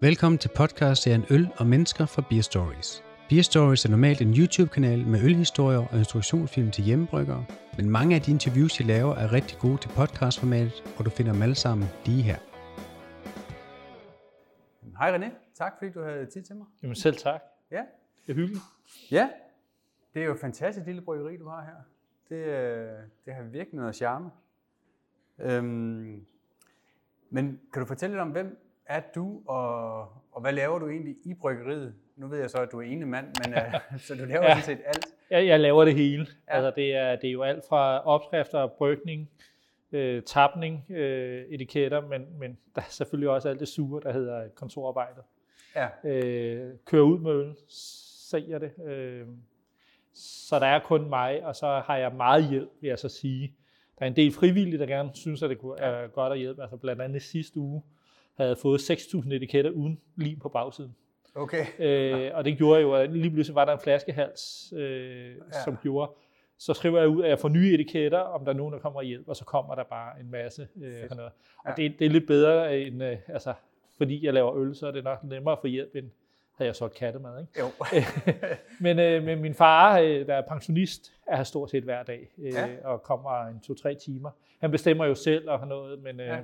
Velkommen til podcast-serien Øl og Mennesker fra Beer Stories. Beer Stories er normalt en YouTube-kanal med ølhistorier og instruktionsfilm til hjemmebryggere, men mange af de interviews, jeg laver, er rigtig gode til podcastformatet, og du finder dem alle sammen lige her. Hej René, tak fordi du havde tid til mig. Jamen selv tak. Ja. Det er hyggeligt. Ja, det er jo et fantastisk lille bryggeri, du har her. Det, øh, det har virkelig noget charme. Øhm, men kan du fortælle lidt om, hvem er du, og, og hvad laver du egentlig i bryggeriet? Nu ved jeg så, at du er ene mand, men uh, så du laver ja. sådan set alt. Jeg, jeg laver det hele. Ja. Altså, det, er, det er jo alt fra opskrifter, brygning, øh, tapning, øh, etiketter, men, men der er selvfølgelig også alt det sure, der hedder kontorarbejde. Ja. Øh, kører ud med øl, sælger det. Øh, så der er kun mig, og så har jeg meget hjælp, vil jeg så sige. Der er en del frivillige, der gerne synes, at det kunne, er godt at hjælpe. Altså blandt andet sidste uge havde fået 6.000 etiketter uden lim på bagsiden. Okay. Øh, og det gjorde jo, at lige pludselig var der en flaskehals, øh, ja. som gjorde, så skriver jeg ud, at jeg får nye etiketter, om der er nogen, der kommer og hjælper, og så kommer der bare en masse. Øh, noget. Og ja. det, det er lidt bedre, end, øh, altså, fordi jeg laver øl, så er det nok nemmere at få hjælp, end havde jeg så kattemad. Ikke? Jo. men, øh, men min far, øh, der er pensionist, er her stort set hver dag, øh, ja. og kommer en to-tre timer. Han bestemmer jo selv og har noget, men øh, ja.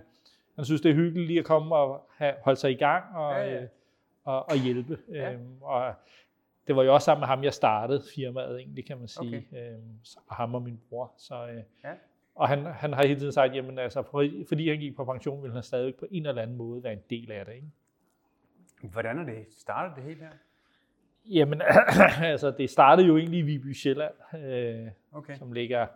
Han synes, det er hyggeligt lige at komme og have, holde sig i gang og, ja, ja. Øh, og, og hjælpe. Ja. Øhm, og det var jo også sammen med ham, jeg startede firmaet, egentlig, kan man sige. Okay. Øhm, og ham og min bror. Så, øh, ja. Og han, han har hele tiden sagt, jamen altså, fordi han gik på pension, ville han stadig på en eller anden måde være en del af det. Ikke? Hvordan er det startet det hele her? Jamen, altså, det startede jo egentlig i Viby Sjælland, øh, okay. som ligger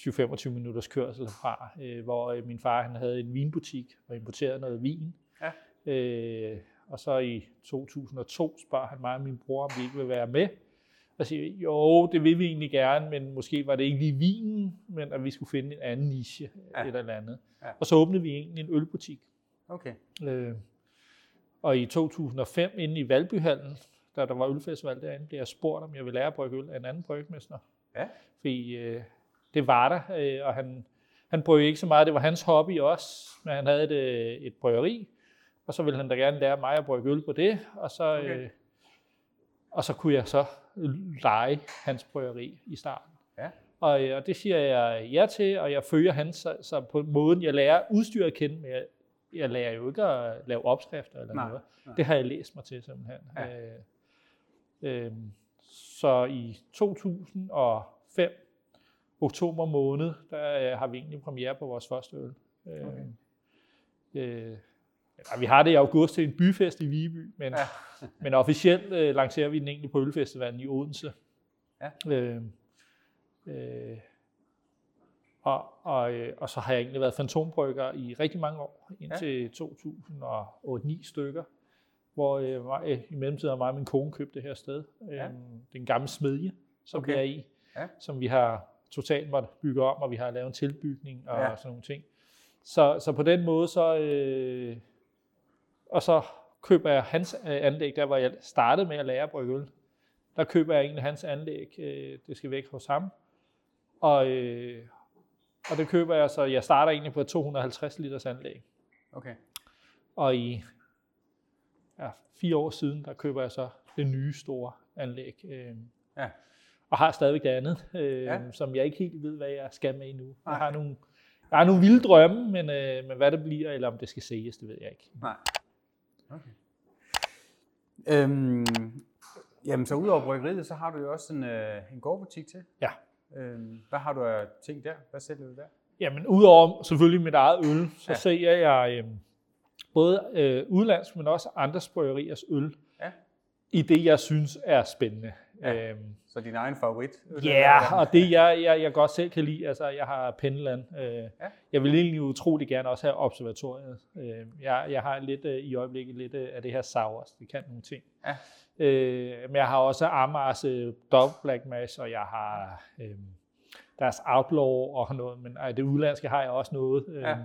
20-25 minutters kørsel fra, øh, hvor øh, min far han havde en vinbutik og importerede noget vin. Ja. Øh, og så i 2002 spørger han mig og min bror, om vi ikke vil være med. Og siger, jo, det vil vi egentlig gerne, men måske var det ikke lige vinen, men at vi skulle finde en anden niche ja. eller andet. Ja. Og så åbnede vi egentlig en ølbutik. Okay. Øh, og i 2005, inde i Valbyhallen, da der var ølfestival derinde, blev jeg spurgt, om jeg ville lære at brygge øl af en anden brygmester. Ja. Fordi øh, det var der, øh, og han, han brøg ikke så meget. Det var hans hobby også, men han havde et, øh, et bryggeri, og så ville han da gerne lære mig at brygge øl på det, og så, okay. øh, og så kunne jeg så lege hans bryggeri i starten. Ja. Og, øh, og det siger jeg ja til, og jeg følger hans, så, så på måden, jeg lærer udstyret at kende, men jeg, jeg lærer jo ikke at lave opskrifter eller nej, noget. Nej. Det har jeg læst mig til simpelthen. Ja. Øh, øh, så i 2005, oktober måned, der øh, har vi egentlig premiere på vores første øl. Øh, okay. Øh, ja, vi har det i august til en byfest i Viby, men, ja. men officielt øh, lancerer vi den egentlig på Ølfestivalen i Odense. Ja. Øh, øh, og, og, øh, og så har jeg egentlig været fantombrygger i rigtig mange år, indtil ja. 2008 stykker, hvor øh, øh, i mellemtiden har mig og min kone købt det her sted. Ja. Øh, det er en gammel smedje, som okay. vi er i, ja. som vi har totalt måtte bygge om, og vi har lavet en tilbygning og ja. sådan nogle ting. Så, så på den måde, så, øh, og så køber jeg hans øh, anlæg, der hvor jeg startede med at lære at brygge øl. Der køber jeg egentlig hans anlæg, øh, det skal væk hos ham. Og, øh, og det køber jeg, så jeg starter egentlig på et 250 liters anlæg. Okay. Og i ja, fire år siden, der køber jeg så det nye store anlæg. Øh, ja. Og har stadigvæk det andet, øh, ja. som jeg ikke helt ved, hvad jeg skal med endnu. Jeg har nogle, jeg har nogle vilde drømme, men, øh, men hvad det bliver, eller om det skal sælges, det ved jeg ikke. Nej. Okay. Øhm, jamen, så udover bryggeriet, så har du jo også en, øh, en gårdbutik til. Ja. Øhm, hvad har du af ting der? Hvad sælger du der? Jamen, udover selvfølgelig mit eget øl, så ja. sælger jeg øh, både øh, udlandsk, men også andre bryggeriers øl. Ja. I det, jeg synes er spændende. Ja. Øhm, så din egen favorit? Ja, yeah, og det jeg, jeg, jeg godt selv kan lide, altså jeg har Penland. Øh, ja. Jeg vil egentlig utrolig gerne også have observatoriet. Øh, jeg, jeg har lidt øh, i øjeblikket lidt øh, af det her Sours, det kan nogle ting. Ja. Øh, men jeg har også Amars øh, Double Black Mash, og jeg har øh, deres Outlaw og noget, men øh, det udlandske har jeg også noget. Øh, ja.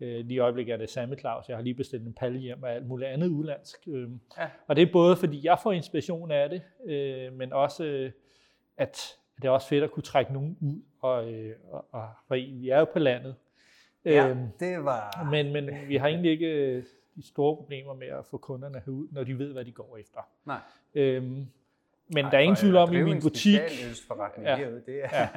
Øh, lige i øjeblikket er det Samme Claus. Jeg har lige bestilt en palle hjem af alt muligt andet udlandsk. Øh, ja. Og det er både fordi jeg får inspiration af det, øh, men også øh, at det er også fedt at kunne trække nogen ud. Og, øh, og, og for vi er jo på landet. Ja, øh, det var... Men, men vi har egentlig ikke... de store problemer med at få kunderne herud, når de ved, hvad de går efter. Nej. Øhm, men Ej, der er ingen tvivl om, i min butik... Ja, herude, det er.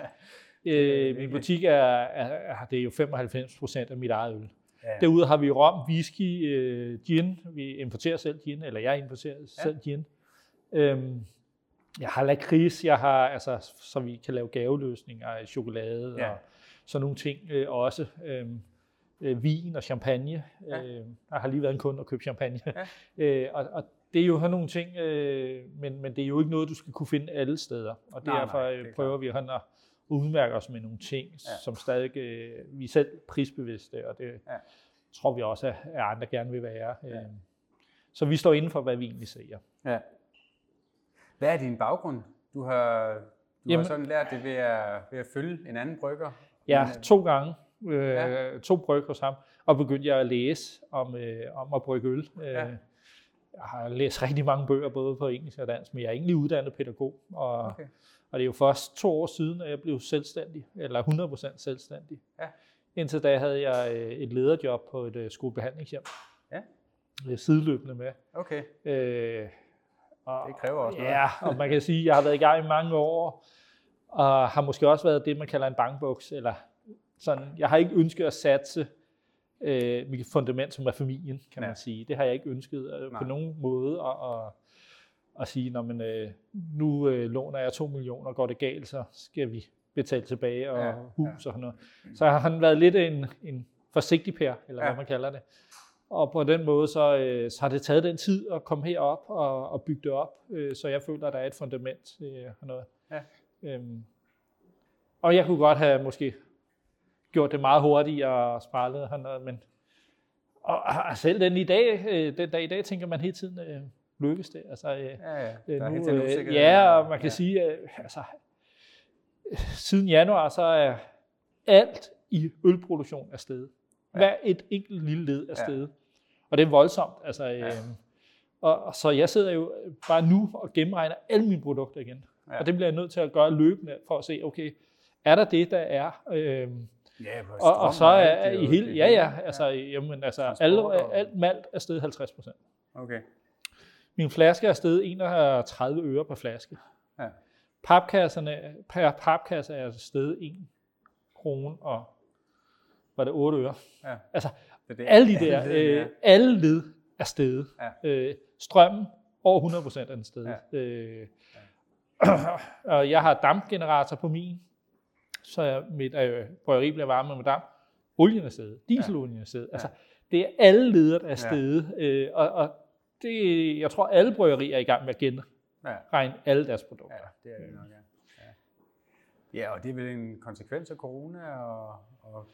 Øh, min butik er, er, er, det er jo 95 procent af mit eget øl. Ja. Derude har vi rom, whisky, øh, gin. Vi importerer selv gin, eller jeg importerer ja. selv gin. Øhm, jeg har lakrids, jeg har, altså, så vi kan lave gaveløsninger af chokolade ja. og sådan nogle ting øh, også. Øhm, øh, vin og champagne. Ja. Øh, jeg har lige været en kunde og købt champagne. Ja. øh, og, og det er jo sådan nogle ting, øh, men, men det er jo ikke noget, du skal kunne finde alle steder. Og derfor nej, nej, prøver vi at udmærke os med nogle ting, ja. som stadig, øh, vi er selv prisbevidste, og det ja. tror vi også, at andre gerne vil være. Ja. Øh, så vi står inden for, hvad vi egentlig siger. Ja. Hvad er din baggrund? Du har, du Jamen, har sådan lært det ved at, ved at følge en anden brygger? Ja, øh, to gange. Øh, ja. To brygger hos ham. Og begyndte jeg at læse om, øh, om at brygge øl. Øh, ja. Jeg har læst rigtig mange bøger, både på engelsk og dansk, men jeg er egentlig uddannet pædagog. Og, okay. og det er jo først to år siden, at jeg blev selvstændig, eller 100% selvstændig. Ja. Indtil da havde jeg øh, et lederjob på et skolebehandlingshjem. Ja. Sideløbende med. Okay. Øh, og, det kræver også noget. Ja, og man kan sige, at jeg har været i gang i mange år, og har måske også været det, man kalder en bankboks, eller sådan, jeg har ikke ønsket at satse øh, mit fundament, som er familien, kan ja. man sige. Det har jeg ikke ønsket øh, på nogen måde at, at, at sige, når man, øh, nu øh, låner jeg 2 millioner, går det galt, så skal vi betale tilbage og ja, hus ja. og sådan noget. Så har han været lidt en, en forsigtig pær, eller ja. hvad man kalder det. Og på den måde, så, øh, så har det taget den tid at komme herop og, og bygge det op, øh, så jeg føler, at der er et fundament øh, og noget. Ja. Øhm, og jeg kunne godt have måske gjort det meget hurtigere og sprælet han noget, men og, og selv den i dag, øh, den dag i dag, tænker man hele tiden, øh, lykkes det. Altså, øh, ja, ja. Øh, der nu, øh, ja, og man kan ja. sige, øh, altså, siden januar, så er alt i ølproduktion er stedet. Hver et enkelt lille led er stedet. Ja. Og det er voldsomt. Altså, ja. øh, og, og så jeg sidder jo bare nu og gennemregner alle mine produkter igen. Ja. Og det bliver jeg nødt til at gøre løbende for at se, okay, er der det, der er? Øh, Ja, og, og så er, er i hele, ja, ja, altså, jamen, altså, alle, alt malt er steget 50 procent. Okay. Min flaske er steget 31 øre per flaske. Ja. Papkasserne, per papkasse er steget 1 krone og var det 8 øre. Ja. Altså, det det. alle de der, øh, alle led er steget. Ja. Øh, strømmen over 100 procent er den steget. Ja. Øh, ja. og jeg har dampgenerator på min, så mit øh, bryggeri bliver varmet med damp. Olien er stedet, dieselolien er stedet. Ja. Altså, det er alle leder, der er stedet. Ja. Øh, og, og det, jeg tror, alle bryggerier er i gang med at genregne ja. alle deres produkter. Ja, det er det nok, ja. Ja, og det er vel en konsekvens af corona og, og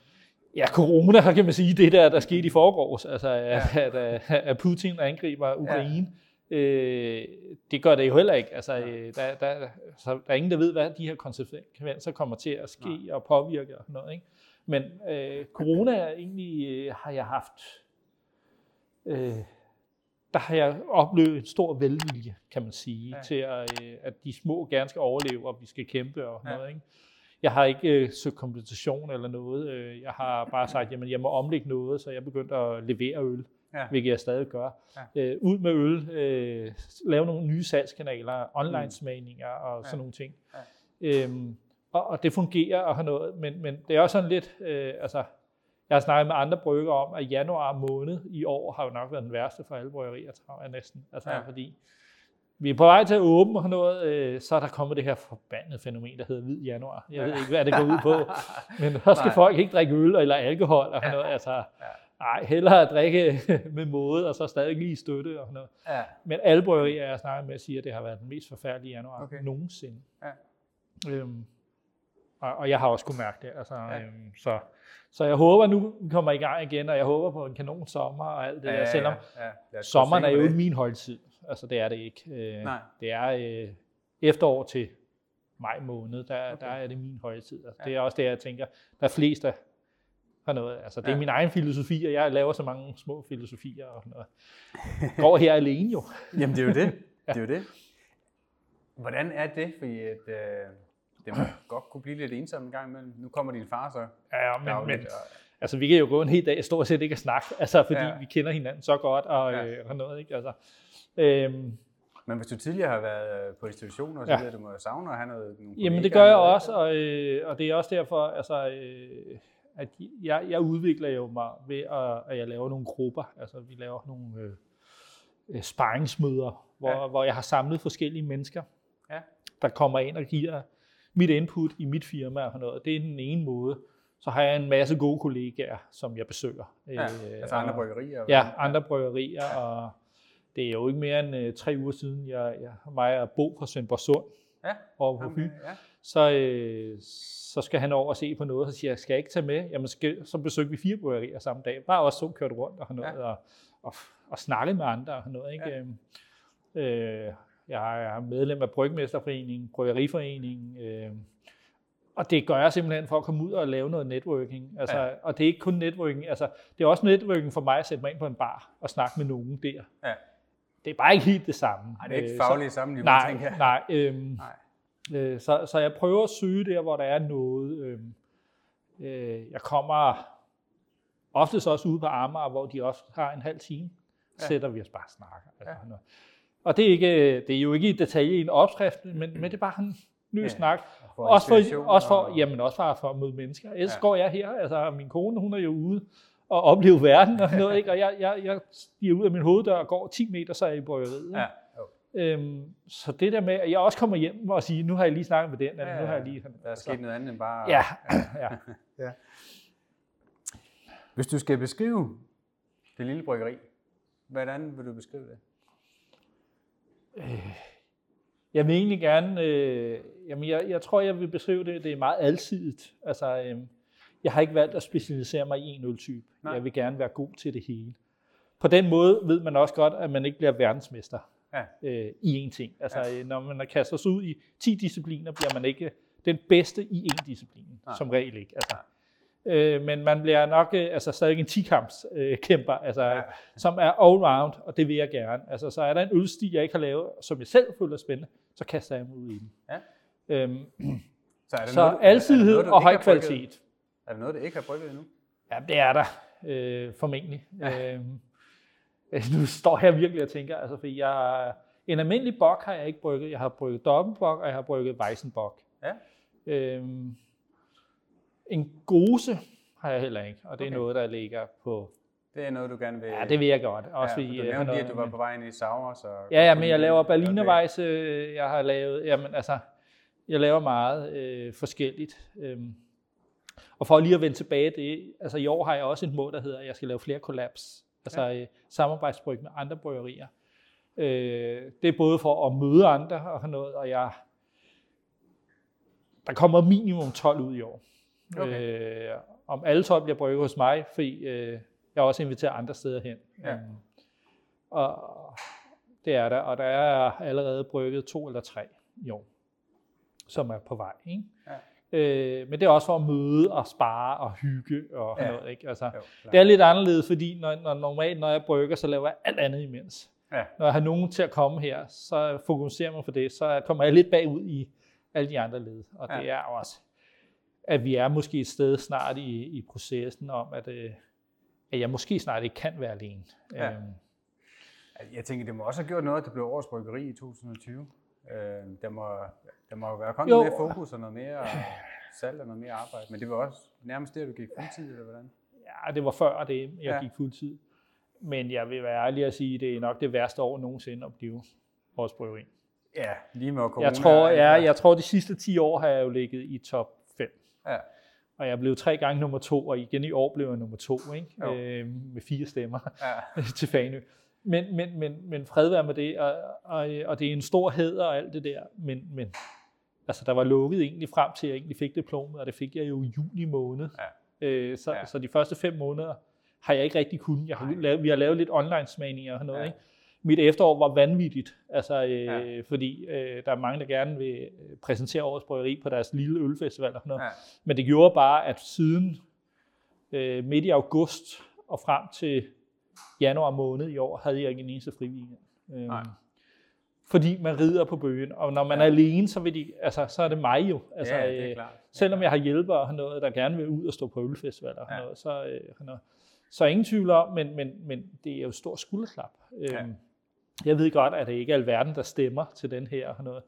Ja, corona, kan man sige, det der, der skete i forgårs, altså ja. at, at, at Putin angriber Ukraine, ja. Øh, det gør det jo heller ikke. Altså, ja. der, der, så der er ingen, der ved, hvad de her konsekvenser kommer til at ske ja. og påvirke og noget. Ikke? Men øh, corona er egentlig, øh, har jeg haft, øh, der har jeg oplevet en stor velvilje, kan man sige, ja. til at, øh, at de små gerne skal overleve, og vi skal kæmpe og ja. noget. Ikke? Jeg har ikke øh, søgt kompensation eller noget. Øh, jeg har bare sagt, at jeg må omlægge noget, så jeg begyndte at levere øl, ja. hvilket jeg stadig gør. Ja. Øh, ud med øl, øh, lave nogle nye salgskanaler, online-smagninger og sådan nogle ting. Ja. Øhm, og, og det fungerer og har noget, men, men det er også sådan lidt, øh, altså, jeg har snakket med andre brygger om, at januar måned i år har jo nok været den værste for alle bryggerier, tror jeg næsten. Altså, ja. fordi vi er på vej til at åbne og noget, øh, så er der kommet det her forbandede fænomen, der hedder hvid januar. Jeg ved ikke, hvad det går ud på, men så skal Nej. folk ikke drikke øl eller alkohol og noget. Altså, Nej, hellere at drikke med måde, og så stadig lige støtte og noget. Ja. Men alle bryggerier, jeg snakker med, siger, at det har været den mest forfærdelige januar okay. nogensinde. Ja. Øhm, og, og jeg har også kunne mærke det. Altså, ja. øhm, så, så jeg håber nu, kommer i gang igen, og jeg håber på en kanon sommer og alt det ja, der, selvom ja, ja. sommeren er jo min holdtid. Altså det er det ikke. Øh, Nej. Det er øh, efterår til maj måned, der, okay. der er det min højtid. Altså, ja. Det er også det, jeg tænker, der er flest, der har noget. Altså, det er ja. min egen filosofi, og jeg laver så mange små filosofier og noget. Går her alene jo. Jamen det er jo det. Det er jo det. Hvordan er det? Fordi at, øh, det må godt kunne blive lidt ensomt en gang imellem. Nu kommer din far så. Ja, men, men altså, vi kan jo gå en hel dag stort set ikke at snakke, altså, fordi ja. vi kender hinanden så godt og, ja. øh, og noget. Ikke? Altså, øhm, men hvis du tidligere har været øh, på institutioner, så ja. ved du må savne at have noget. Nogle Jamen det gør jeg også, og, øh, og det er også derfor, altså, øh, at jeg, jeg udvikler jo mig ved, at, at jeg laver nogle grupper. Altså vi laver nogle øh, øh sparringsmøder, hvor, ja. hvor jeg har samlet forskellige mennesker, ja. der kommer ind og giver mit input i mit firma og noget. Det er den ene måde. Så har jeg en masse gode kollegaer, som jeg besøger. Ja, øh, altså andre bryggerier? Ja, andre bryggerier, ja. og det er jo ikke mere end uh, tre uger siden, jeg, jeg mig og Bo fra Svendborg Sund ja. over på Fyn. Ja. Så, øh, så skal han over og se på noget, og så siger jeg, skal jeg ikke tage med? Jamen, skal, så besøgte vi fire bryggerier samme dag. Bare også så kørt rundt og noget, ja. og, og, og snakket med andre og noget. Ikke? Ja. Øhm, øh, jeg er medlem af Brygmesterforeningen, Bryggeriforeningen, øh, og det gør jeg simpelthen for at komme ud og lave noget networking. Altså, ja. Og det er ikke kun networking, altså, det er også networking for mig at sætte mig ind på en bar og snakke med nogen der. Ja det er bare ikke helt det samme. Nej, det er ikke øh, fagligt samme niveau, nej, tænker jeg. Nej, øhm, nej. Øh, så, så jeg prøver at søge der, hvor der er noget. Øhm, øh, jeg kommer oftest også ude på Amager, hvor de også har en halv time. Ja. sætter vi os bare og snakker. Altså, ja. Og det er, ikke, det er jo ikke i detalje i en opskrift, men, men det er bare en ny ja. snak. For også for, også for, og... jamen også for, for at møde mennesker. Ellers ja. går jeg her, altså min kone, hun er jo ude og opleve verden og noget, ikke? Og jeg, jeg, jeg stiger ud af min hoveddør og går 10 meter, så er jeg i bryggeriet. Ja. Øhm, så det der med, at jeg også kommer hjem og siger, nu har jeg lige snakket med den, eller ja, nu har jeg lige... Der er sket så, noget andet end bare... Ja, ja. ja. Hvis du skal beskrive det lille bryggeri, hvordan vil du beskrive det? Øh, jeg vil egentlig gerne... Øh, jamen, jeg, jeg tror, jeg vil beskrive det, det er meget alsidigt. Altså, øh, jeg har ikke valgt at specialisere mig i en øltype. Jeg vil gerne være god til det hele. På den måde ved man også godt, at man ikke bliver verdensmester ja. øh, i én ting. Altså, ja. når man kaster sig ud i 10 discipliner, bliver man ikke den bedste i én disciplin, Nej. som regel ikke. Altså, øh, men man bliver nok øh, altså, stadig en 10-kamps øh, kæmper, altså, ja. som er all-round, og det vil jeg gerne. Altså, så er der en ølsti, jeg ikke har lavet, som jeg selv føler spændende, så kaster jeg mig ud i den. Ja. Øhm, så, er det så noget, alsidighed er det noget, og høj kvalitet. Er der noget, der ikke har brygget endnu? Ja, det er der, øh, formentlig. Ja. Øh, nu står jeg virkelig og tænker, altså, for jeg, en almindelig bok har jeg ikke brygget. Jeg har brygget dobbeltbok, og jeg har brygget Weissenbok. Ja. Øh, en gose har jeg heller ikke, og det okay. er noget, der ligger på det er noget, du gerne vil... Ja, det vil jeg godt. Også ja, fordi, du nævnte lige, at du var på vej ind i Sauer, så... Ja, ja, men jeg laver Berlinerweisse, jeg har lavet... Jamen, altså, jeg laver meget øh, forskelligt. Øhm, og for lige at vende tilbage, det, altså i år har jeg også et mål, der hedder, at jeg skal lave flere kollaps. Altså ja. Øh, samarbejdsbryg med andre bryggerier. Øh, det er både for at møde andre og noget, og jeg, der kommer minimum 12 ud i år. Okay. Øh, om alle 12 bliver brygget hos mig, fordi øh, jeg også inviterer andre steder hen. Ja. Um, og det er der, og der er allerede brygget to eller tre i år, som er på vej. Ikke? Ja. Øh, men det er også for at møde og spare og hygge og ja. noget. Ikke? Altså, jo, det er lidt anderledes, fordi når, når, normalt, når jeg brygger, så laver jeg alt andet imens. Ja. Når jeg har nogen til at komme her, så fokuserer man på det, så kommer jeg lidt bagud i alle de andre led. Og ja. det er også, at vi er måske et sted snart i, i processen om, at, øh, at jeg måske snart ikke kan være alene. Ja. Øhm. Jeg tænker, det må også have gjort noget, at det blev årets bryggeri i 2020. Øh, der, må, der må være kommet jo. mere fokus og noget mere salg og noget mere arbejde, men det var også nærmest det, du gik fuldtid, eller hvordan? Ja, det var før det, jeg ja. gik fuldtid. Men jeg vil være ærlig at sige, at det er nok det værste år nogensinde at blive vores bryggeri. Ja, lige med corona. Jeg tror, ja, jeg tror, de sidste 10 år har jeg jo ligget i top 5. Ja. Og jeg blev tre gange nummer to, og igen i år blev jeg nummer to, ikke? Øh, med fire stemmer ja. til Fanø. Men, men, men, men fred være med det, og, og, og det er en stor hed og alt det der, men, men altså, der var lukket egentlig frem til, at jeg egentlig fik diplomet, og det fik jeg jo i juni måned. Ja. Øh, så, ja. så de første fem måneder har jeg ikke rigtig kunnet. Jeg har lavet, vi har lavet lidt online-smagninger og noget, ja. ikke? Mit efterår var vanvittigt, altså, øh, ja. fordi øh, der er mange, der gerne vil øh, præsentere årets bryggeri på deres lille ølfestival og noget. Ja. Men det gjorde bare, at siden øh, midt i august og frem til januar måned i år, havde jeg ikke en eneste fri weekend. Øhm, fordi man rider på bøgen. Og når man ja. er alene, så, vil de, altså, så er det mig jo. Altså, ja, det er øh, klart. Selvom jeg har hjælpere og noget, der gerne vil ud og stå på ølfestivaler, ja. noget, så, øh, noget. så ingen tvivl om, men, men, men det er jo stor skulderklap. Ja. Øhm, jeg ved godt, at det ikke er alverden, der stemmer til den her og noget.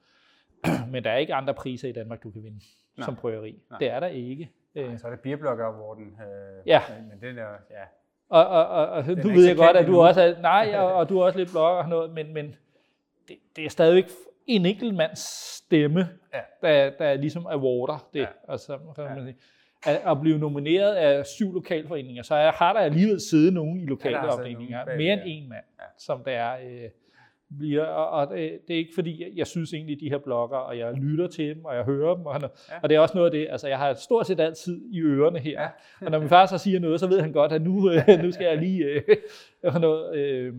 men der er ikke andre priser i Danmark, du kan vinde Nej. som prøveri. Nej. Det er der ikke. Nej, så er det Beerblocker Awarden. Øh, ja. Men den er, ja. Og, og, og, og du ved jeg godt, at du også er, nej, og, og du er også lidt blogger og noget, men, men det, det er stadigvæk en enkelt mands stemme, ja. der, der ligesom awarder det. Ja. Altså, kan man sige. At, at blive nomineret af syv lokalforeninger, så er, har der alligevel siddet nogen i lokale ja, afdelinger, mere end en mand, ja. som der er... Øh, bliver, og, og det, det er ikke fordi, jeg, jeg synes egentlig, de her blogger, og jeg lytter til dem, og jeg hører dem, og, ja. og det er også noget af det, altså jeg har stort set altid i ørerne her, ja. og når min far så siger noget, så ved han godt, at nu, nu skal jeg lige øh, noget, øh,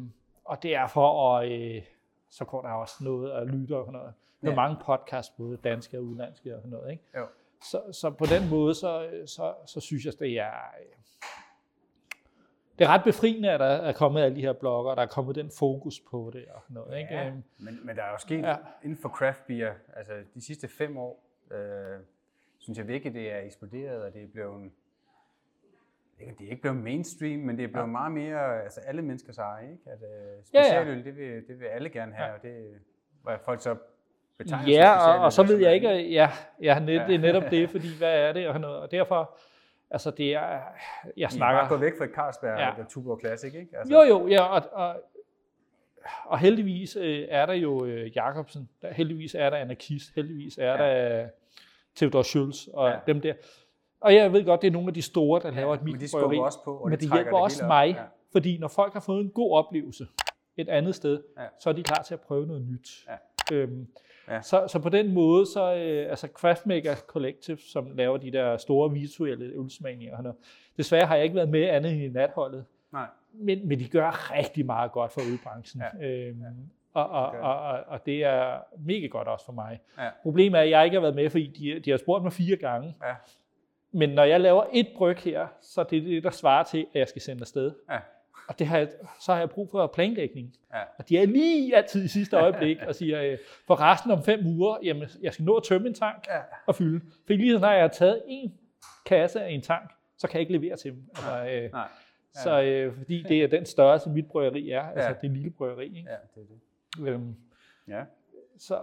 og det er for at, øh, så går der også noget at lytte og noget. Der er ja. mange podcasts, både danske og udenlandske og sådan noget, ikke? Jo. Så, så på den måde, så, så, så synes jeg, det er, det er ret befriende, at der er kommet alle de her blogger, der er kommet den fokus på det og noget. Ikke? Ja, øhm, men, men der er jo sket ja. inden for craft beer, altså de sidste fem år, øh, synes jeg virkelig, det er eksploderet, og det er blevet det er ikke blevet mainstream, men det er blevet ja. meget mere, altså alle mennesker eje, ikke? At uh, specialøl, ja, ja. Det, vil, det vil alle gerne have, ja. og det hvor folk så betegner Ja, og, og så ved jeg ikke, ja, ja net, ja, det er netop det, fordi hvad er det, og, noget, og derfor, altså det er, jeg snakker... I er bare væk fra Carlsberg ja. og Tuborg Classic, ikke? Altså. Jo, jo, ja, og, og, og heldigvis øh, er der jo øh, Jacobsen, der, heldigvis er der Anarkist, heldigvis er ja. der Theodor Schulz og ja. dem der. Og jeg ved godt, det er nogle af de store, der laver et mikrobryggeri. Men de også på, og men det, det hjælper det også mig, ja. fordi når folk har fået en god oplevelse et andet sted, ja. så er de klar til at prøve noget nyt. Ja. Øhm, ja. så, så på den måde, så øh, altså Craftmaker Collective, som laver de der store visuelle ølsmagninger, desværre har jeg ikke været med andet end i natholdet. Nej. Men, men de gør rigtig meget godt for ølbranchen. Ja. Øhm, ja. Og, og, okay. og, og, og det er mega godt også for mig. Ja. Problemet er, at jeg ikke har været med, fordi de, de har spurgt mig fire gange. Ja. Men når jeg laver et bryg her, så er det det, der svarer til, at jeg skal sende afsted. Ja. Og det har jeg, så har jeg brug for planlægning. Ja. Og de er lige altid i sidste øjeblik og siger, øh, for resten om fem uger, jamen, jeg skal nå at tømme en tank ja. og fylde. For lige så jeg har taget en kasse af en tank, så kan jeg ikke levere til dem. Altså, øh, Nej. Ja. Så øh, fordi det er den størrelse, mit bryggeri er, altså ja. altså det lille bryggeri. Ikke? Ja, det er det. Øhm, ja. Så,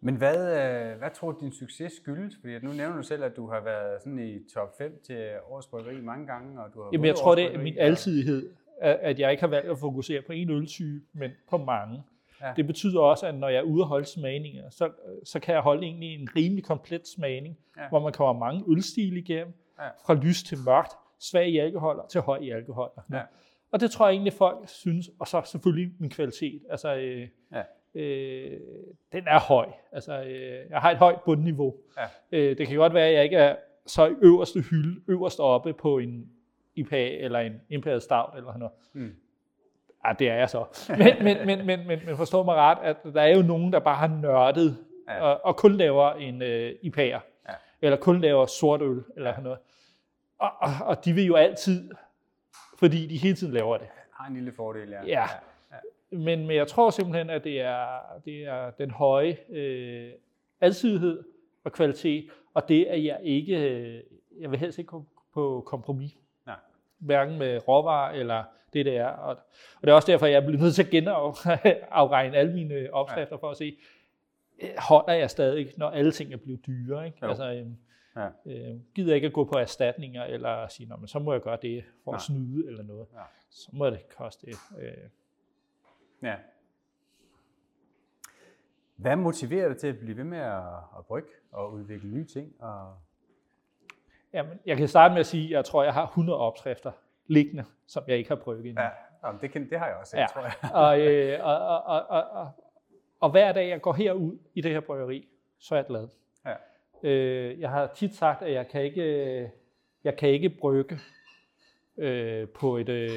men hvad, øh, hvad tror du, din succes skyldes? Fordi nu nævner du selv, at du har været sådan i top 5 til årets bryggeri mange gange. Og du har Jamen jeg tror, det er min alsidighed, at jeg ikke har valgt at fokusere på en øltype, men på mange. Ja. Det betyder også, at når jeg er ude og holde smagninger, så, så kan jeg holde egentlig en rimelig komplet smagning, ja. hvor man kommer mange ølstil igennem, ja. fra lys til mørkt, svag i alkohol til høj i alkohol. Ja. Og det tror jeg egentlig, folk synes, og så selvfølgelig min kvalitet. Altså, øh, ja øh, den er høj. Altså, øh, jeg har et højt bundniveau. Ja. Øh, det kan godt være, at jeg ikke er så øverste hylde, øverst oppe på en IPA eller en Imperial Stout eller noget. Mm. Ja, det er jeg så. Men, men, men, men, men, men forstå mig ret, at der er jo nogen, der bare har nørdet ja. og, og kun laver en uh, IPA'er. Ja. Eller kun laver sort øl eller ja. noget. Og, og, og de vil jo altid, fordi de hele tiden laver det. Har en lille fordel, ja. ja. Men, men jeg tror simpelthen, at det er, det er den høje øh, alsidighed og kvalitet, og det, at jeg ikke, øh, jeg vil helst ikke gå på kompromis. Nej. Hverken med råvarer eller det, det er. Og, og det er også derfor, jeg er blevet nødt til at genafregne alle mine opskrifter for at se, øh, holder jeg stadig, når alle ting er blevet dyre. Ikke? Altså, øh, ja. øh, gider ikke at gå på erstatninger, eller sige, men så må jeg gøre det for at snyde eller noget. Ja. Så må det koste. Øh, Ja. Hvad motiverer dig til at blive ved med at, at brygge og udvikle nye ting? Og... Jamen, jeg kan starte med at sige, at jeg tror, jeg har 100 opskrifter liggende, som jeg ikke har brygget endnu. Ja, Jamen, det, kan, det har jeg også, ja. tror jeg. og, øh, og, og, og, og, og, og hver dag, jeg går herud i det her bryggeri, så er jeg glad. Ja. Øh, jeg har tit sagt, at jeg kan ikke, jeg kan ikke brygge øh, på et, øh,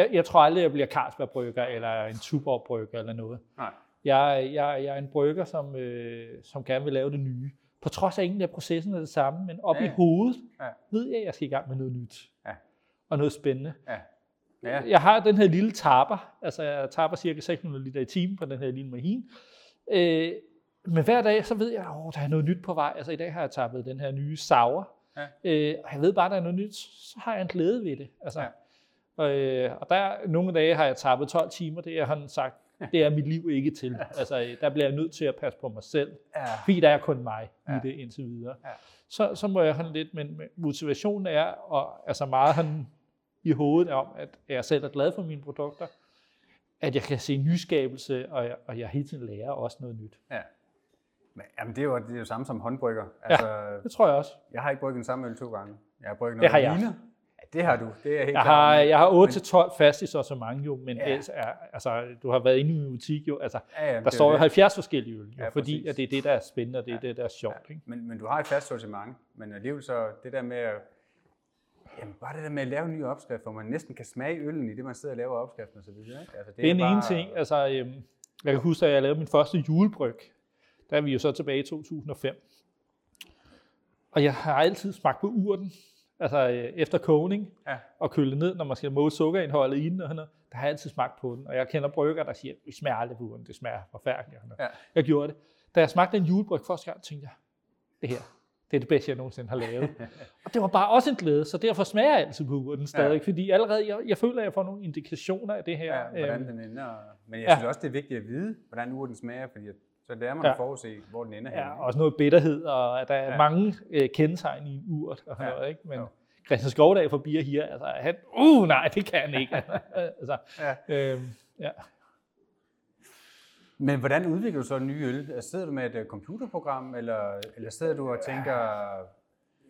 jeg, jeg tror aldrig, jeg bliver Carlsberg-brygger, eller en Tuborg-brygger, eller noget. Nej. Jeg, jeg, jeg er en brygger, som, øh, som gerne vil lave det nye. På trods af, at ingen af processen er det samme, men op ja. i hovedet ja. ved jeg, at jeg skal i gang med noget nyt. Ja. Og noget spændende. Ja. Ja. Jeg har den her lille tapper, altså jeg tapper cirka 600 liter i timen på den her lille mahin. Øh, men hver dag, så ved jeg, at der er noget nyt på vej. Altså i dag har jeg tappet den her nye sauer. Ja. Øh, og jeg ved bare, at der er noget nyt, så har jeg en glæde ved det. Altså, ja. Og, øh, og der nogle dage har jeg tappet 12 timer, det jeg har sagt, det er mit liv ikke til. Altså, der bliver jeg nødt til at passe på mig selv, ja. fordi der er kun mig ja. i det indtil videre. Ja. Så, så må jeg have lidt, men motivationen er, og altså meget han i hovedet om, at jeg selv er glad for mine produkter, at jeg kan se nyskabelse, og jeg, og jeg hele tiden lærer også noget nyt. Ja. Men, jamen, det er jo det er jo samme som håndbrygger. Altså, ja, det tror jeg også. Jeg har ikke brygget den samme øl to gange. Jeg har brygget noget det har jeg. Det har du, det er helt jeg har, Jeg har 8-12 fast i sortiment jo, men ja. er, altså, du har været inde i min butik jo, altså, ja, ja, der står jo 70 forskellige øl, jo, ja, fordi at det er det, der er spændende, og det er ja. det, der er sjovt. Ja. Ikke? Men, men du har et fast sortiment, men alligevel så det der med at Jamen, bare det der med at lave en ny opskrift, hvor man næsten kan smage øllen i det, man sidder og laver opskriften og så videre. Ikke? Altså, det, det er, er en bare... ene ting. Altså, øhm, jeg kan huske, at jeg lavede min første julebryg. Der er vi jo så tilbage i 2005. Og jeg har altid smagt på urten altså øh, efter kogning, ja. og køle ned, når man skal måle sukkerindholdet i den, og noget, der har jeg altid smagt på den. Og jeg kender brygger, der siger, det smager aldrig på den, det smager forfærdeligt. Ja. Jeg gjorde det. Da jeg smagte en julebryg første gang, tænkte jeg, det her, det er det bedste, jeg nogensinde har lavet. og det var bare også en glæde, så derfor smager jeg altid på den stadig, ja. fordi allerede, jeg, jeg føler, at jeg får nogle indikationer af det her. Ja, hvordan øhm, den ender. Men jeg ja. synes også, det er vigtigt at vide, hvordan urten smager, fordi så lærer man ja. at forudse, hvor den ender. Ja, også noget bitterhed, og der er ja. mange øh, kendetegn i en urt og sådan ja. noget, ikke? Men, jo. Christian Skovdag forbi her, altså han, uh nej, det kan han ikke. altså, ja. Øhm, ja. Men hvordan udvikler du så en ny øl? Altså, sidder du med et øh, computerprogram, eller, eller sidder du og tænker,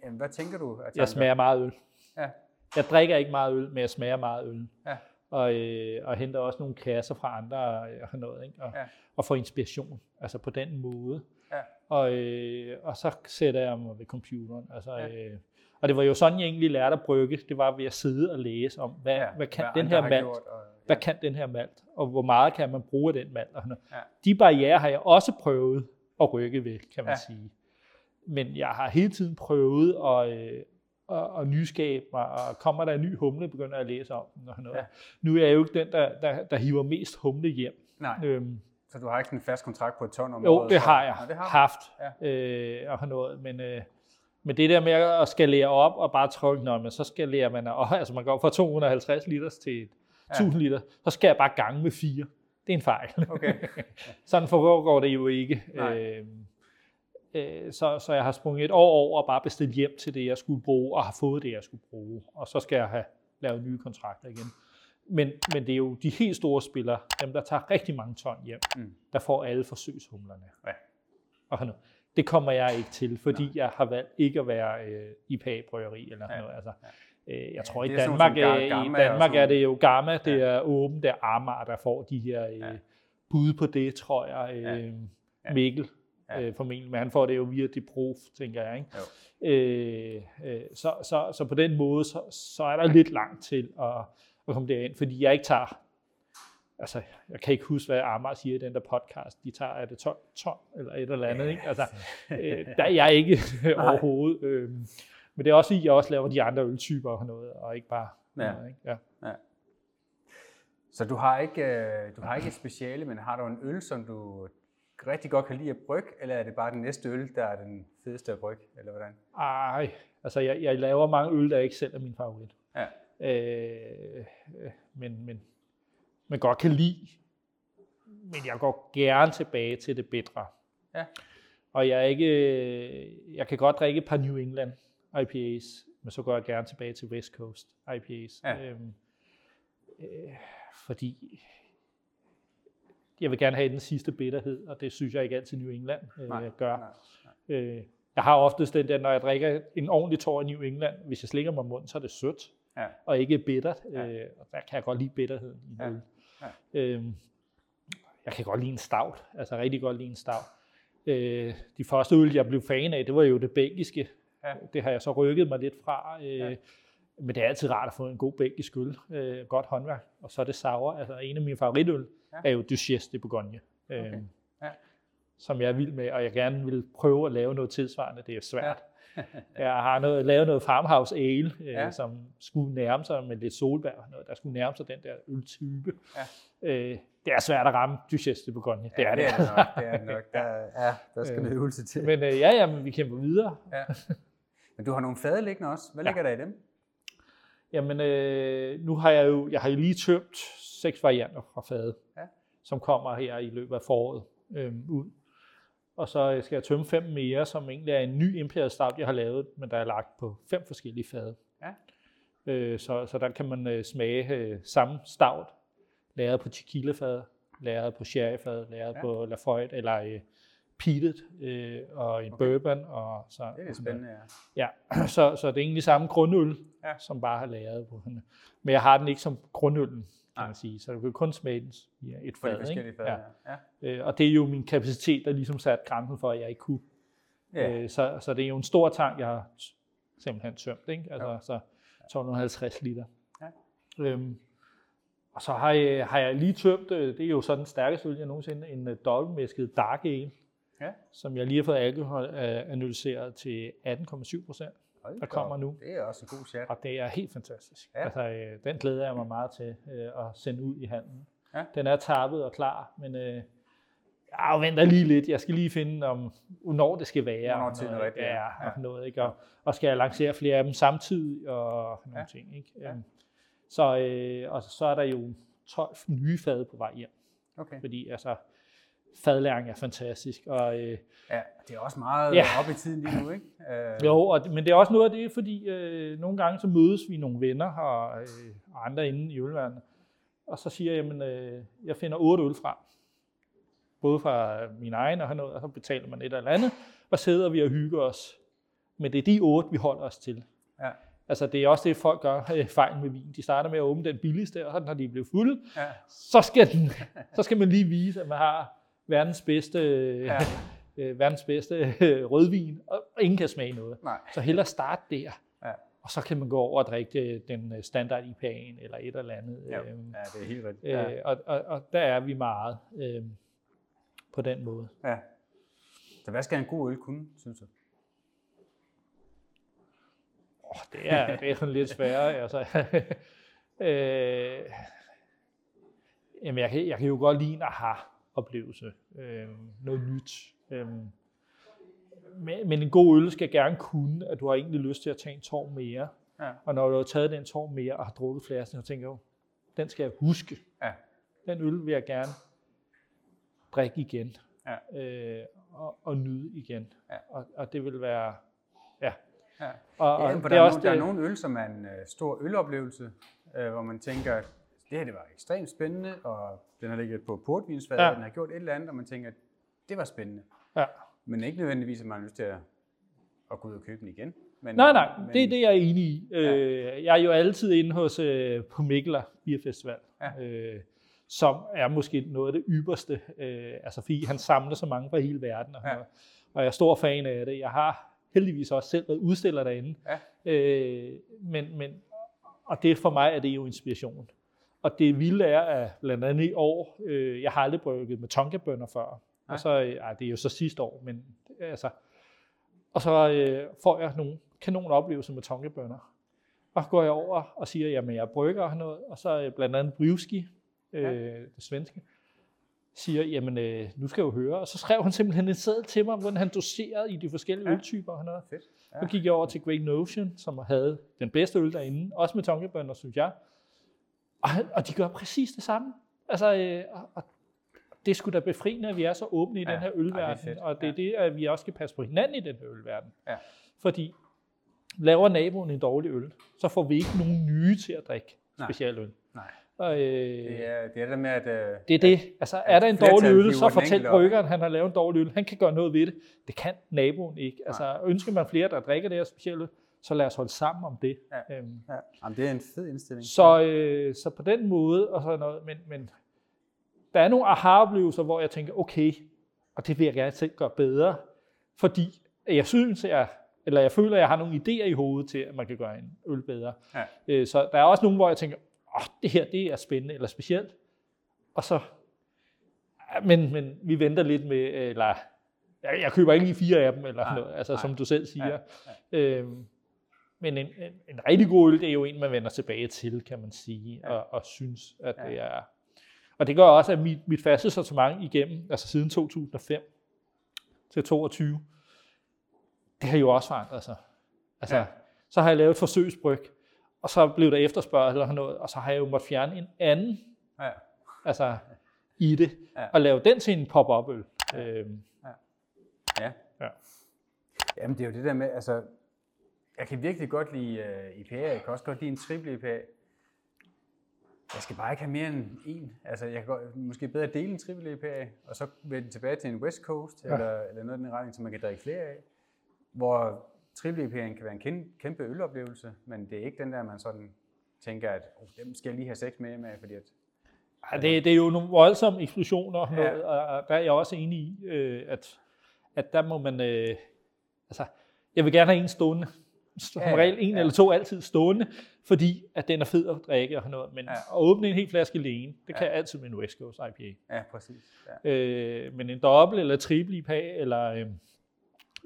jamen, hvad tænker du? At jeg smager meget øl. Ja. Jeg drikker ikke meget øl, men jeg smager meget øl. Ja. Og, øh, og henter også nogle kasser fra andre og noget, ikke? Og, ja. og får inspiration, altså på den måde. Ja. Og, øh, og så sætter jeg mig ved computeren. Altså, ja. øh, og det var jo sådan, jeg egentlig lærte at brygge. Det var ved at sidde og læse om, hvad, ja, hvad kan hvad den her malt, gjort, og, ja. hvad kan den her malt, og hvor meget kan man bruge af den malt. Og ja. De barriere har jeg også prøvet at rykke ved, kan man ja. sige. Men jeg har hele tiden prøvet at, øh, at, at nyskabe mig, og kommer der en ny humle, begynder jeg at læse om den. Og noget. Ja. Nu er jeg jo ikke den, der, der, der hiver mest humle hjem. Nej. Øhm, så du har ikke en fast kontrakt på et ton om Jo, det har jeg Nå, det har haft. Ja. Øh, og noget, men... Øh, men det der med at skalere op og bare trykke, når man så skalerer man, og, altså man går fra 250 liter til 1000 ja. liter, så skal jeg bare gange med fire. Det er en fejl. Okay. Sådan foregår det jo ikke. Øh, øh, så, så jeg har sprunget et år over og bare bestilt hjem til det, jeg skulle bruge, og har fået det, jeg skulle bruge. Og så skal jeg have lavet nye kontrakter igen. Men, men det er jo de helt store spillere, dem der tager rigtig mange ton hjem, mm. der får alle forsøgshumlerne. Ja. Og noget. Det kommer jeg ikke til, fordi Nej. jeg har valgt ikke at være øh, IPA-bryggeri eller ja. noget. Altså, øh, jeg tror, ja, i Danmark, øh, i Danmark er det jo Gamma, det ja. er åbent, det er Amager, der får de her øh, bud på det, tror jeg. Øh, ja. Ja. Mikkel, ja. øh, formentlig, men han får det jo via det prof, tænker jeg. Ikke? Øh, øh, så, så, så på den måde, så, så er der lidt langt til at, at komme derind, fordi jeg ikke tager altså, jeg kan ikke huske, hvad Amager siger i den der podcast. De tager, er det 12 ton eller et eller andet, ikke? Altså, øh, der er jeg ikke overhovedet. Øh, men det er også, at jeg også laver de andre øltyper og noget, og ikke bare ja. noget, ikke? Ja. ja. Så du har, ikke, øh, du har ikke et speciale, men har du en øl, som du rigtig godt kan lide at brygge, eller er det bare den næste øl, der er den fedeste at brygge, eller hvordan? Ej, altså jeg, jeg laver mange øl, der ikke selv er min favorit. Ja. Øh, men, men men godt kan lide. Men jeg går gerne tilbage til det bedre. Ja. Og jeg, er ikke, jeg kan godt drikke et par New England IPAs, men så går jeg gerne tilbage til West Coast IPAs. Ja. Øhm, øh, fordi jeg vil gerne have den sidste bitterhed, og det synes jeg ikke altid New England øh, nej, gør. Nej, nej. Øh, jeg har oftest den der, når jeg drikker en ordentlig tår i New England, hvis jeg slikker mig munden, så er det sødt, ja. og ikke bittert. Ja. Øh, og der kan jeg godt lide bitterheden i ja. Ja. Øhm, jeg kan godt lide en stout, altså rigtig godt lide en stout. Øh, de første øl, jeg blev fan af, det var jo det belgiske. Ja. Det har jeg så rykket mig lidt fra. Øh, ja. Men det er altid rart at få en god belgisk øl. Øh, godt håndværk. Og så er det sauer. Altså en af mine favoritøl ja. er jo Duchesse de Bourgogne. Okay. Øh, ja. som jeg er vild med, og jeg gerne vil prøve at lave noget tilsvarende. Det er svært. Ja. jeg har noget, lavet noget farmhouse ale, øh, ja. som skulle nærme sig med lidt solbær, noget, der skulle nærme sig den der øltype. Ja. Øh, det er svært at ramme Duchesse de Bourgogne. Det er det. Ja, det er nok. Det er nok. Der, ja, der skal øh, noget øvelse til. Men øh, ja, ja, men vi kæmper videre. Ja. Men du har nogle fade liggende også. Hvad ja. ligger der i dem? Jamen, øh, nu har jeg jo jeg har jo lige tømt seks varianter fra fade, ja. som kommer her i løbet af foråret øh, ud. Og så skal jeg tømme fem mere, som egentlig er en ny Imperial Stout, jeg har lavet, men der er lagt på fem forskellige fade. Ja. Øh, så, så der kan man øh, smage øh, samme stout, lavet på tequila-fad, lavet på sherry-fad, lavet ja. på Lafroy eller øh, peated øh, og en okay. bourbon. Og så, det er spændende, ja. ja så, så det er egentlig samme grundøl, ja. som bare har lavet på hende. Men jeg har den ikke som grundøllen, kan man sige. Så du kan kun smage den i et fad. Ikke? fad ja. Ja. Øh, og det er jo min kapacitet, der ligesom sat grænsen for, at jeg ikke kunne. Ja. Øh, så, så det er jo en stor tank, jeg har simpelthen tømt. Ikke? Altså, jo. så 1250 liter. Ja. Øhm, og så har jeg, har jeg lige tømt, øh, det er jo så den stærkeste øl, jeg nogensinde, en uh, dobbeltmæsket dark ale, ja. som jeg lige har fået alkohol uh, analyseret til 18,7 procent der kommer nu. Det er også en god chat. Og det er helt fantastisk. Ja. Altså, øh, den glæder jeg mig meget til øh, at sende ud i handen. Ja. Den er tappet og klar, men øh, jeg venter lige lidt. Jeg skal lige finde, om, hvornår det skal være. Hvornår til noget, ja, ja. Og, noget, ikke? Og, og skal jeg lancere flere af dem samtidig og nogle ja. ting. Ikke? Ja. Øhm, så, øh, og så er der jo 12 nye fade på vej hjem. Okay. Fordi altså, fadlæring er fantastisk. Og, øh, ja, det er også meget ja. op i tiden lige nu, ikke? Øh. Jo, og, men det er også noget af det, fordi øh, nogle gange så mødes vi nogle venner og, øh, og andre inde i ølværnet, og så siger jeg, jamen, øh, jeg finder otte øl frem. Både fra min egen og noget, og så betaler man et eller andet, og sidder vi og hygger os. Men det er de otte, vi holder os til. Ja. Altså det er også det, folk gør øh, fejl med vin. De starter med at åbne den billigste, og så når de bliver fulde, ja. så, skal den, så skal man lige vise, at man har verdens bedste, ja. øh, verdens bedste øh, rødvin, og ingen kan smage noget. Nej. Så hellere starte der. Ja. Og så kan man gå over og drikke øh, den standard IPA'en eller et eller andet. Ja, øhm, ja det er helt rigtigt. Ja. Øh, og, og, og der er vi meget øh, på den måde. Ja. Så hvad skal en god øl kunne, synes du? Oh, det, er, det er sådan lidt sværere. altså. øh, jamen, jeg kan, jeg kan jo godt lide en aha oplevelse. Øh, noget nyt. Øh, men, men en god øl skal gerne kunne, at du har egentlig lyst til at tage en tår mere. Ja. Og når du har taget den tår mere og har drukket flasken, så tænker jeg, den skal jeg huske. Ja. Den øl vil jeg gerne drikke igen. Ja. Øh, og, og nyde igen. Ja. Og, og det vil være... Ja. ja. Og, og ja, det er, er også der er nogle øl, som er en uh, stor øloplevelse, uh, hvor man tænker, det her det var ekstremt spændende, og den har ligget på portvinsfad, ja. og den har gjort et eller andet, og man tænker, det var spændende. Ja. Men ikke nødvendigvis, at man har lyst til at, at gå ud og købe den igen. Men, nej, nej, men, det er det, jeg er enig i. Ja. Øh, jeg er jo altid inde hos øh, på Mikkeler Beer Festival, ja. øh, som er måske noget af det ypperste, øh, altså fordi han samler så mange fra hele verden, og, ja. og jeg er stor fan af det. Jeg har heldigvis også selv været udstiller derinde, ja. øh, men, men, og det for mig er det jo inspiration. Og det vilde er, at blandt andet i år, øh, jeg har aldrig brygget med tonkabønner før. Nej. Og så, ej, det er jo så sidste år, men altså, og så øh, får jeg nogle kanon oplevelser med tonkabønner. Og går jeg over og siger, jamen jeg brygger noget, og så øh, blandt andet Brivski, øh, ja. det svenske, siger, jamen øh, nu skal jeg jo høre. Og så skrev han simpelthen en sæd til mig, hvordan han doserede i de forskellige ja. øltyper og noget. Fedt. Ja. Så gik jeg over til Great Notion, som havde den bedste øl derinde, også med tonkabønner, synes jeg. Og, og de gør præcis det samme. Altså, øh, og det skulle da befriende, at vi er så åbne i ja, den her ølverden, det og det er ja. det, at vi også skal passe på hinanden i den her ølverden. Ja. Fordi laver naboen en dårlig øl, så får vi ikke nogen nye til at drikke speciel øl. Nej. Og, øh, det, er, det er det med, at... Øh, det er det. Altså, er der en dårlig øl, så fortæl bryggeren, han har lavet en dårlig øl. Han kan gøre noget ved det. Det kan naboen ikke. Altså, ønsker man flere, der drikker det her specielle øl, så lad os holde sammen om det. Ja. Øhm, ja. Jamen, det er en fed indstilling. Så, øh, så på den måde, og sådan noget, men, men der er nogle aha-oplevelser, hvor jeg tænker, okay, og det vil jeg gerne selv gøre bedre, fordi jeg synes, jeg, eller jeg føler, at jeg har nogle idéer i hovedet til, at man kan gøre en øl bedre. Ja. Øh, så der er også nogle, hvor jeg tænker, åh, det her det er spændende eller specielt, og så, men, men vi venter lidt med, eller jeg, jeg køber ikke lige fire af dem, eller nej, noget, altså nej, som du selv siger. Ja, ja. Øhm, men en, en, en rigtig god øl, det er jo en, man vender tilbage til, kan man sige, ja. og, og synes, at ja. det er... Og det gør også, at mit, mit faste sortiment igennem, altså siden 2005 til 2022, det har jo også forandret sig. Altså, ja. så har jeg lavet et forsøgsbryg, og så blev der efterspørgsel eller noget, og så har jeg jo måttet fjerne en anden ja. altså, i det, ja. og lave den til en pop-up øl. Ja. Øhm. Ja. ja. ja. Jamen det er jo det der med, altså, jeg kan virkelig godt lide uh, IPA, jeg kan også godt lide en triple IPA. Jeg skal bare ikke have mere end en. Altså, jeg kan godt, måske bedre dele en triple IPA, og så vende tilbage til en West Coast, ja. eller, eller noget i den retning, som man kan drikke flere af. Hvor triple IPA'en kan være en kæmpe øloplevelse, men det er ikke den der, man sådan tænker, at oh, dem skal jeg lige have seks med med, fordi at Ja, det, det er jo nogle voldsomme eksplosioner, og, noget, og der er jeg også enig i, øh, at, at der må man, øh, altså, jeg vil gerne have en stående, som ja, regel en ja. eller to altid stående, fordi at den er fed at drikke og noget, men ja. at åbne en hel flaske alene, det kan ja. jeg altid med en West Coast IPA. Ja, præcis. Ja. Øh, men en dobbelt eller triple IPA, eller øh,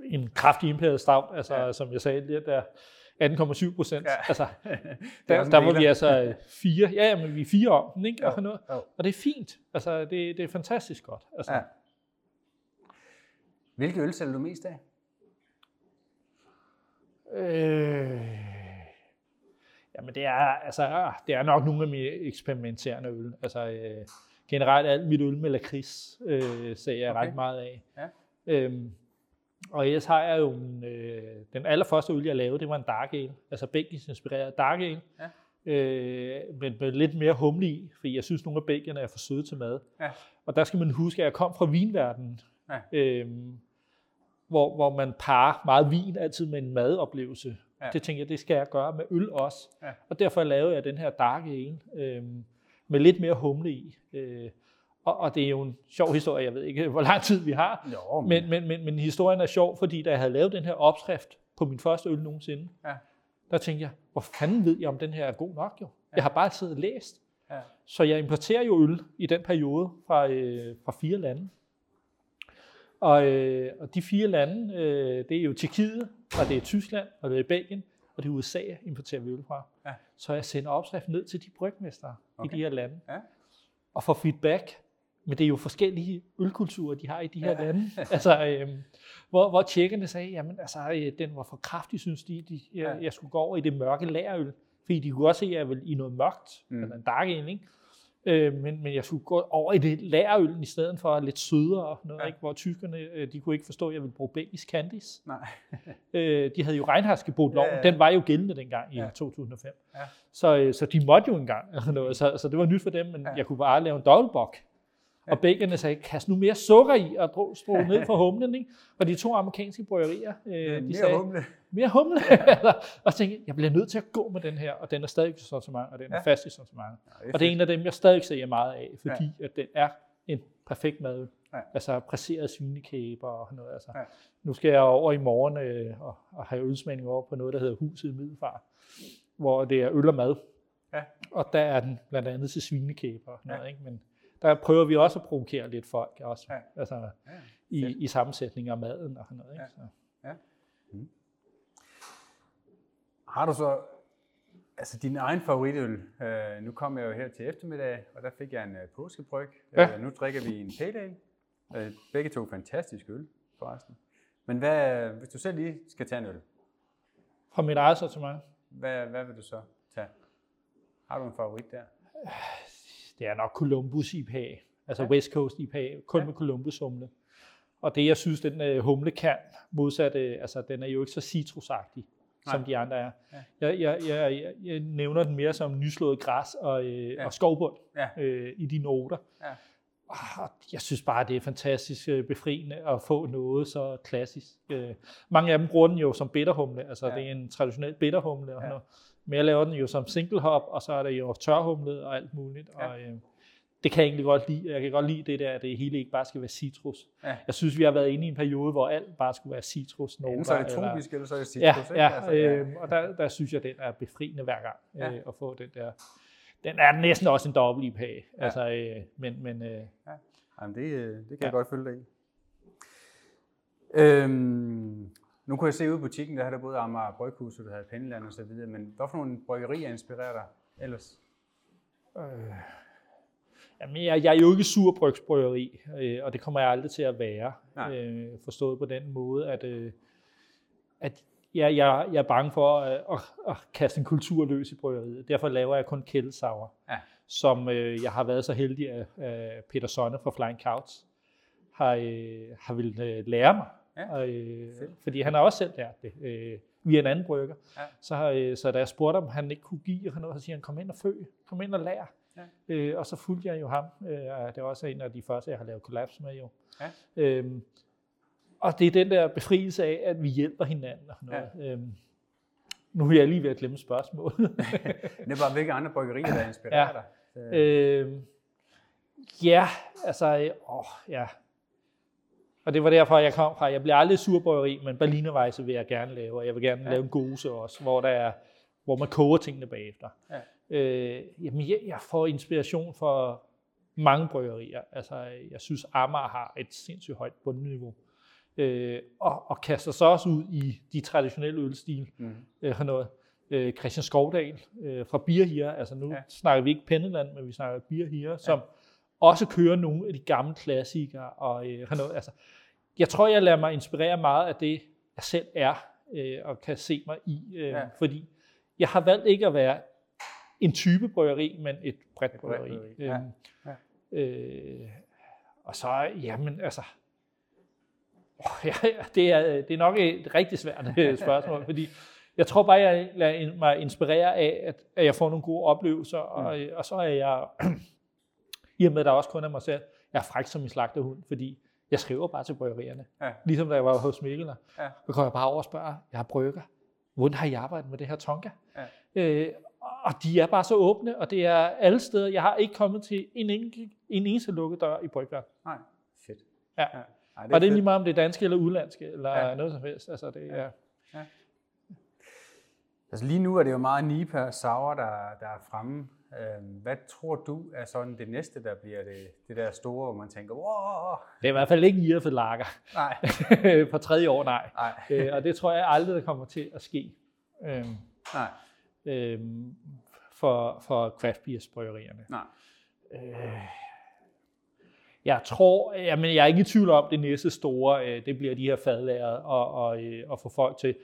en kraftig imperial stout, altså ja. som jeg sagde lige der, 18,7 procent. Ja. Altså, der, der var vi altså fire. Ja, ja, men vi er fire om den, ikke? Og, noget. og det er fint. Altså, det, det er fantastisk godt. Altså. Ja. Hvilke øl sælger du mest af? Øh, jamen det er, altså, det er nok nogle af mine eksperimenterende øl. Altså øh, generelt alt mit øl med lakrids øh, ser jeg okay. ret meget af. Ja. Øhm, og ellers har jeg jo en, øh, den allerførste øl, jeg lavede, det var en dark ale, altså belgisk inspireret dark ale. Ja. Øh, men med lidt mere humle i, fordi jeg synes, nogle af belgierne er for søde til mad. Ja. Og der skal man huske, at jeg kom fra vinverdenen, ja. øh, hvor, hvor man parer meget vin altid med en madoplevelse. Ja. Det tænker jeg, det skal jeg gøre med øl også. Ja. Og derfor lavede jeg den her dark ale, øh, med lidt mere humle i. Øh, og, og det er jo en sjov historie, jeg ved ikke, hvor lang tid vi har. Jo, men... Men, men, men, men historien er sjov, fordi da jeg havde lavet den her opskrift på min første øl nogensinde, ja. der tænkte jeg, hvor fanden ved jeg, om den her er god nok jo? Ja. Jeg har bare siddet og læst. Ja. Så jeg importerer jo øl i den periode fra, øh, fra fire lande. Og, øh, og de fire lande, øh, det er jo Tjekkiet, og det er Tyskland, og det er Belgien, og det er USA, jeg importerer vi øl fra. Ja. Så jeg sender opskriften ned til de brygmestre okay. i de her lande. Ja. Og får feedback men det er jo forskellige ølkulturer, de har i de her ja. lande. Altså, øhm, hvor, hvor tjekkerne sagde, jamen altså, øh, den var for kraftig, synes de, de jeg, jeg skulle gå over i det mørke lærøl. Fordi de kunne også se, at jeg ville i noget mørkt, mm. eller en dark ale, ikke? Øh, men, men jeg skulle gå over i det lærøl i stedet for lidt sødere og noget, ja. ikke? hvor tyskerne øh, de kunne ikke forstå, at jeg ville bruge belgisk candies. Nej. øh, de havde jo Reinhardsgebot-loven, ja, ja. den var jo gældende dengang i ja. 2005. Ja. Så, øh, så de måtte jo engang, noget, så, så det var nyt for dem, men ja. jeg kunne bare lave en dobbeltbok. Og belgierne sagde, kast nu mere sukker i og stå ned for humlen. Ikke? Og de to amerikanske bryggerier, øh, de mere sagde, humle. mere humle. og så tænkte jeg, bliver nødt til at gå med den her, og den er stadig i sortiment, og den er ja. fast i sortiment. Ja, og det er en af dem, jeg stadig ser meget af, fordi ja. at den er en perfekt mad. Ja. Altså præseret svinekæber og noget. Altså. Ja. Nu skal jeg over i morgen øh, og, og have udsmagning over på noget, der hedder Huset i Middelfart, hvor det er øl og mad. Ja. Og der er den blandt andet til svinekæber og noget, ja. ikke? Men, der prøver vi også at provokere lidt folk også, ja. altså ja, i, i sammensætning af maden og sådan noget. Ikke? Ja. Så. Ja. Mm. Har du så altså din egen favoritøl? Uh, nu kom jeg jo her til eftermiddag, og der fik jeg en uh, påskebryg. Ja. Uh, nu drikker vi en pale ale. Uh, begge to fantastisk øl, forresten. Men hvad, hvis du selv lige skal tage en øl? Fra mit eget sortiment? Hvad, hvad vil du så tage? Har du en favorit der? Det er nok Columbus IPA, altså ja. West Coast IPA, kun ja. med Columbus humle. Og det, jeg synes, den uh, humle kan, modsat, uh, altså den er jo ikke så citrusagtig, Nej. som de andre er. Ja. Jeg, jeg, jeg, jeg, nævner den mere som nyslået græs og, uh, ja. og skovbund ja. uh, i de noter. Ja. Og jeg synes bare, det er fantastisk befriende at få noget så klassisk. Mange af dem bruger den jo som bitterhumle, altså ja. det er en traditionel bitterhumle. Og ja. noget. Men jeg laver den jo som single hop, og så er der jo tørhumlet og alt muligt. Ja. Og, øh, det kan jeg egentlig godt lide. Jeg kan godt lide det der, at det hele ikke bare skal være citrus. Ja. Jeg synes, vi har været inde i en periode, hvor alt bare skulle være citrus. Enten så er det tropisk, eller, eller så er det citrus. Ja, ikke? ja, altså, ja. Øh, og der, der synes jeg, den er befriende hver gang ja. øh, at få den der. Den er næsten også en dobbelt IPA. Ja. Altså, øh, men, men, øh, ja. Jamen, det, øh, det kan ja. jeg godt følge dig i. Øhm, nu kunne jeg se ude i butikken, der havde der både Amager Bryghus, og du havde så videre, men hvad for nogle bryggerier inspirerer dig ellers? Øh, jamen, jeg, jeg er jo ikke surbrygsbryggeri, øh, og det kommer jeg aldrig til at være. Øh, forstået på den måde, at, øh, at jeg, jeg, jeg er bange for at, at, at kaste en kultur løs i bryggeriet. Derfor laver jeg kun kældesauer, ja. som øh, jeg har været så heldig, at, at Peter Sonne fra Flying Couch har, øh, har vil øh, lære mig. Ja. Og, øh, fordi han har også selv lært det øh, via en anden brygger. Ja. Så, øh, så da jeg spurgte, om han ikke kunne give og noget, så siger han, kom ind og fø, kom ind og lær. Ja. Øh, og så fulgte jeg jo ham. Øh, det er også en af de første, jeg har lavet kollaps med jo. Ja. Øhm, og det er den der befrielse af, at vi hjælper hinanden. Og noget. Ja. Øhm, nu er jeg lige ved at glemme spørgsmålet. det bare, hvilke andre bryggerier, der inspirerer ja. dig? Øhm, ja, altså, åh, ja. Og det var derfor, jeg kom fra. Jeg bliver aldrig surbryggeri, men Berlinerweisse vil jeg gerne lave, og jeg vil gerne ja. lave en gose også, hvor, der er, hvor man koger tingene bagefter. Ja. Øh, jamen, jeg, jeg får inspiration for mange bryggerier. Altså, jeg synes, Amager har et sindssygt højt bundniveau øh, og, og kaster sig også ud i de traditionelle ølstil. Mm. Øh, noget. Øh, Christian Skovdal øh, fra Bierhier, altså nu ja. snakker vi ikke Penneland, men vi snakker Bierhier, som ja. Også kører nogle af de gamle klassikere. Og, øh, noget. Altså, jeg tror, jeg lader mig inspirere meget af det, jeg selv er, øh, og kan se mig i. Øh, ja. Fordi jeg har valgt ikke at være en type bryggeri, men et bredt bryggeri. Ja. Øhm, ja. Øh, og så, jamen altså, Oh, ja, det, er, det er nok et rigtig svært øh, spørgsmål, fordi jeg tror bare, jeg lader mig inspirere af, at, at jeg får nogle gode oplevelser, og, mm. og så er jeg, i og med at der også kun er mig selv, jeg er fræk som en slagterhund, fordi jeg skriver bare til bryggerierne. Ja. Ligesom da jeg var hos Mikkel, ja. så kommer jeg bare over og spørger, jeg har brygger, hvordan har I arbejdet med det her tonka? Ja. Øh, og de er bare så åbne, og det er alle steder. Jeg har ikke kommet til en, en, en eneste lukkedør i brygværk. Nej, fedt. Ja. ja. Ej, det og det er lige meget om det er danske eller udlandske, eller ja. noget som helst. Altså, det, ja. Ja. Altså lige nu er det jo meget Nipa Sauer, der, der er fremme. Øhm, hvad tror du er sådan det næste, der bliver det, det der store, hvor man tænker, wow. Det er i hvert fald ikke Irfe Lager. Nej. På tredje år, nej. nej. øh, og det tror jeg aldrig, der kommer til at ske. Øhm, nej. Øhm, for, for craft beers bryggerierne. Nej. Øh, jeg tror, jamen jeg er ikke i tvivl om, det næste store, øh, det bliver de her fadlager og, og, øh, og få folk til.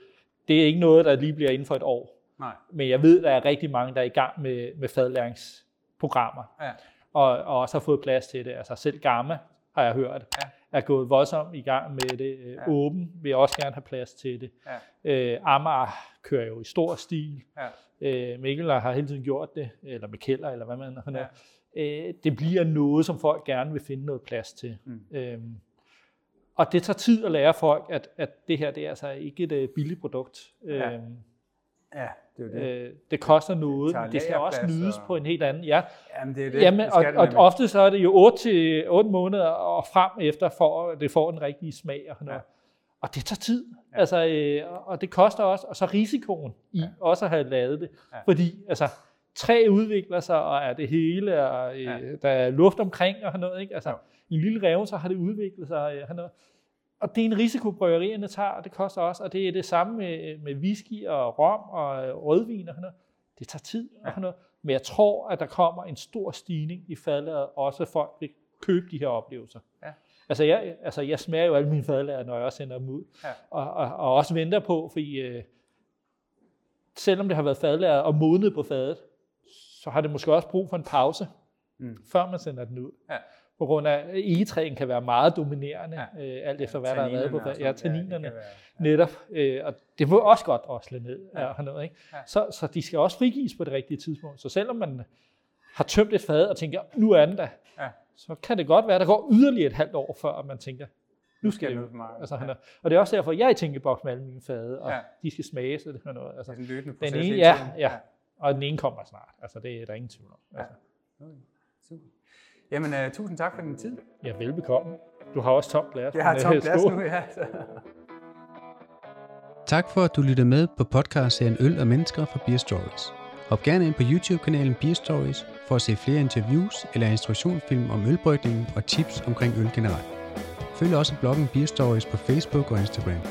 Det er ikke noget, der lige bliver inden for et år. Nej. Men jeg ved, at der er rigtig mange, der er i gang med, med fadlæringsprogrammer. Ja. Og, og også har fået plads til det. Altså selv Gamma, har jeg hørt, ja. er gået voldsomt i gang med det. Øh, ja. Åben vil også gerne have plads til det. Ja. Øh, Amager kører jo i stor stil. Ja. Øh, Mikkel har hele tiden gjort det, eller Mikkeller, eller hvad man har. Ja øh, det bliver noget, som folk gerne vil finde noget plads til. Mm. Øhm, og det tager tid at lære folk, at, at det her det er altså ikke et uh, billigt produkt. Ja. Øhm, ja, det er det. Øh, det koster noget, det men det skal også nydes og... på en helt anden. Ja. Jamen, det er det. Jamen, det og, og ofte så er det jo 8 til 8 måneder og frem efter, for at det får den rigtige smag. Og, noget. Ja. og det tager tid. Ja. Altså, øh, og det koster også. Og så risikoen i ja. også at have lavet det. Ja. Fordi altså, træ udvikler sig, og er det hele, og øh, ja. der er luft omkring og noget. Ikke? Altså, ja. I en lille revne, så har det udviklet sig. Øh, noget. Og det er en risiko, bryggerierne tager, og det koster også. Og det er det samme med, med whisky og rom og øh, rødvin og noget. Det tager tid og noget. Men jeg tror, at der kommer en stor stigning i og også folk vil købe de her oplevelser. Ja. Altså jeg, altså jeg smager jo alle mine fadlager, når jeg også sender dem ud. Ja. Og, og, og også venter på, fordi øh, selvom det har været fadlager og modnet på fadet, så har det måske også brug for en pause, mm. før man sender den ud. Ja. På grund af, egetræen kan være meget dominerende, ja. øh, alt efter ja, hvad der har været på Ja, tanninerne. Ja, være, ja. Netop. Øh, og det må også godt drosle ned. Ja. Og noget, ikke? Ja. Så, så de skal også frigives på det rigtige tidspunkt. Så selvom man har tømt et fad og tænker, nu er den der, ja. så kan det godt være, at der går yderligere et halvt år, før man tænker, nu skal det jo. Altså, ja. Og det er også derfor, jeg er i tænkeboks med alle mine fade, og ja. de skal smage, så det er noget. Altså, det er en løbende proces. Den ene, ja, ja, og den ene kommer snart. Altså, det er der ingen tvivl om. Altså. Ja. Okay. Super. Jamen, uh, tusind tak for din tid. Ja, velbekomme. Du har også tom plads. Jeg har tom øh, plads nu, ja. tak for, at du lyttede med på podcastserien Øl og Mennesker fra Beer Stories. Hop gerne ind på YouTube-kanalen Beer Stories for at se flere interviews eller instruktionsfilm om ølbrygning og tips omkring øl generelt. følg også bloggen Beer Stories på Facebook og Instagram.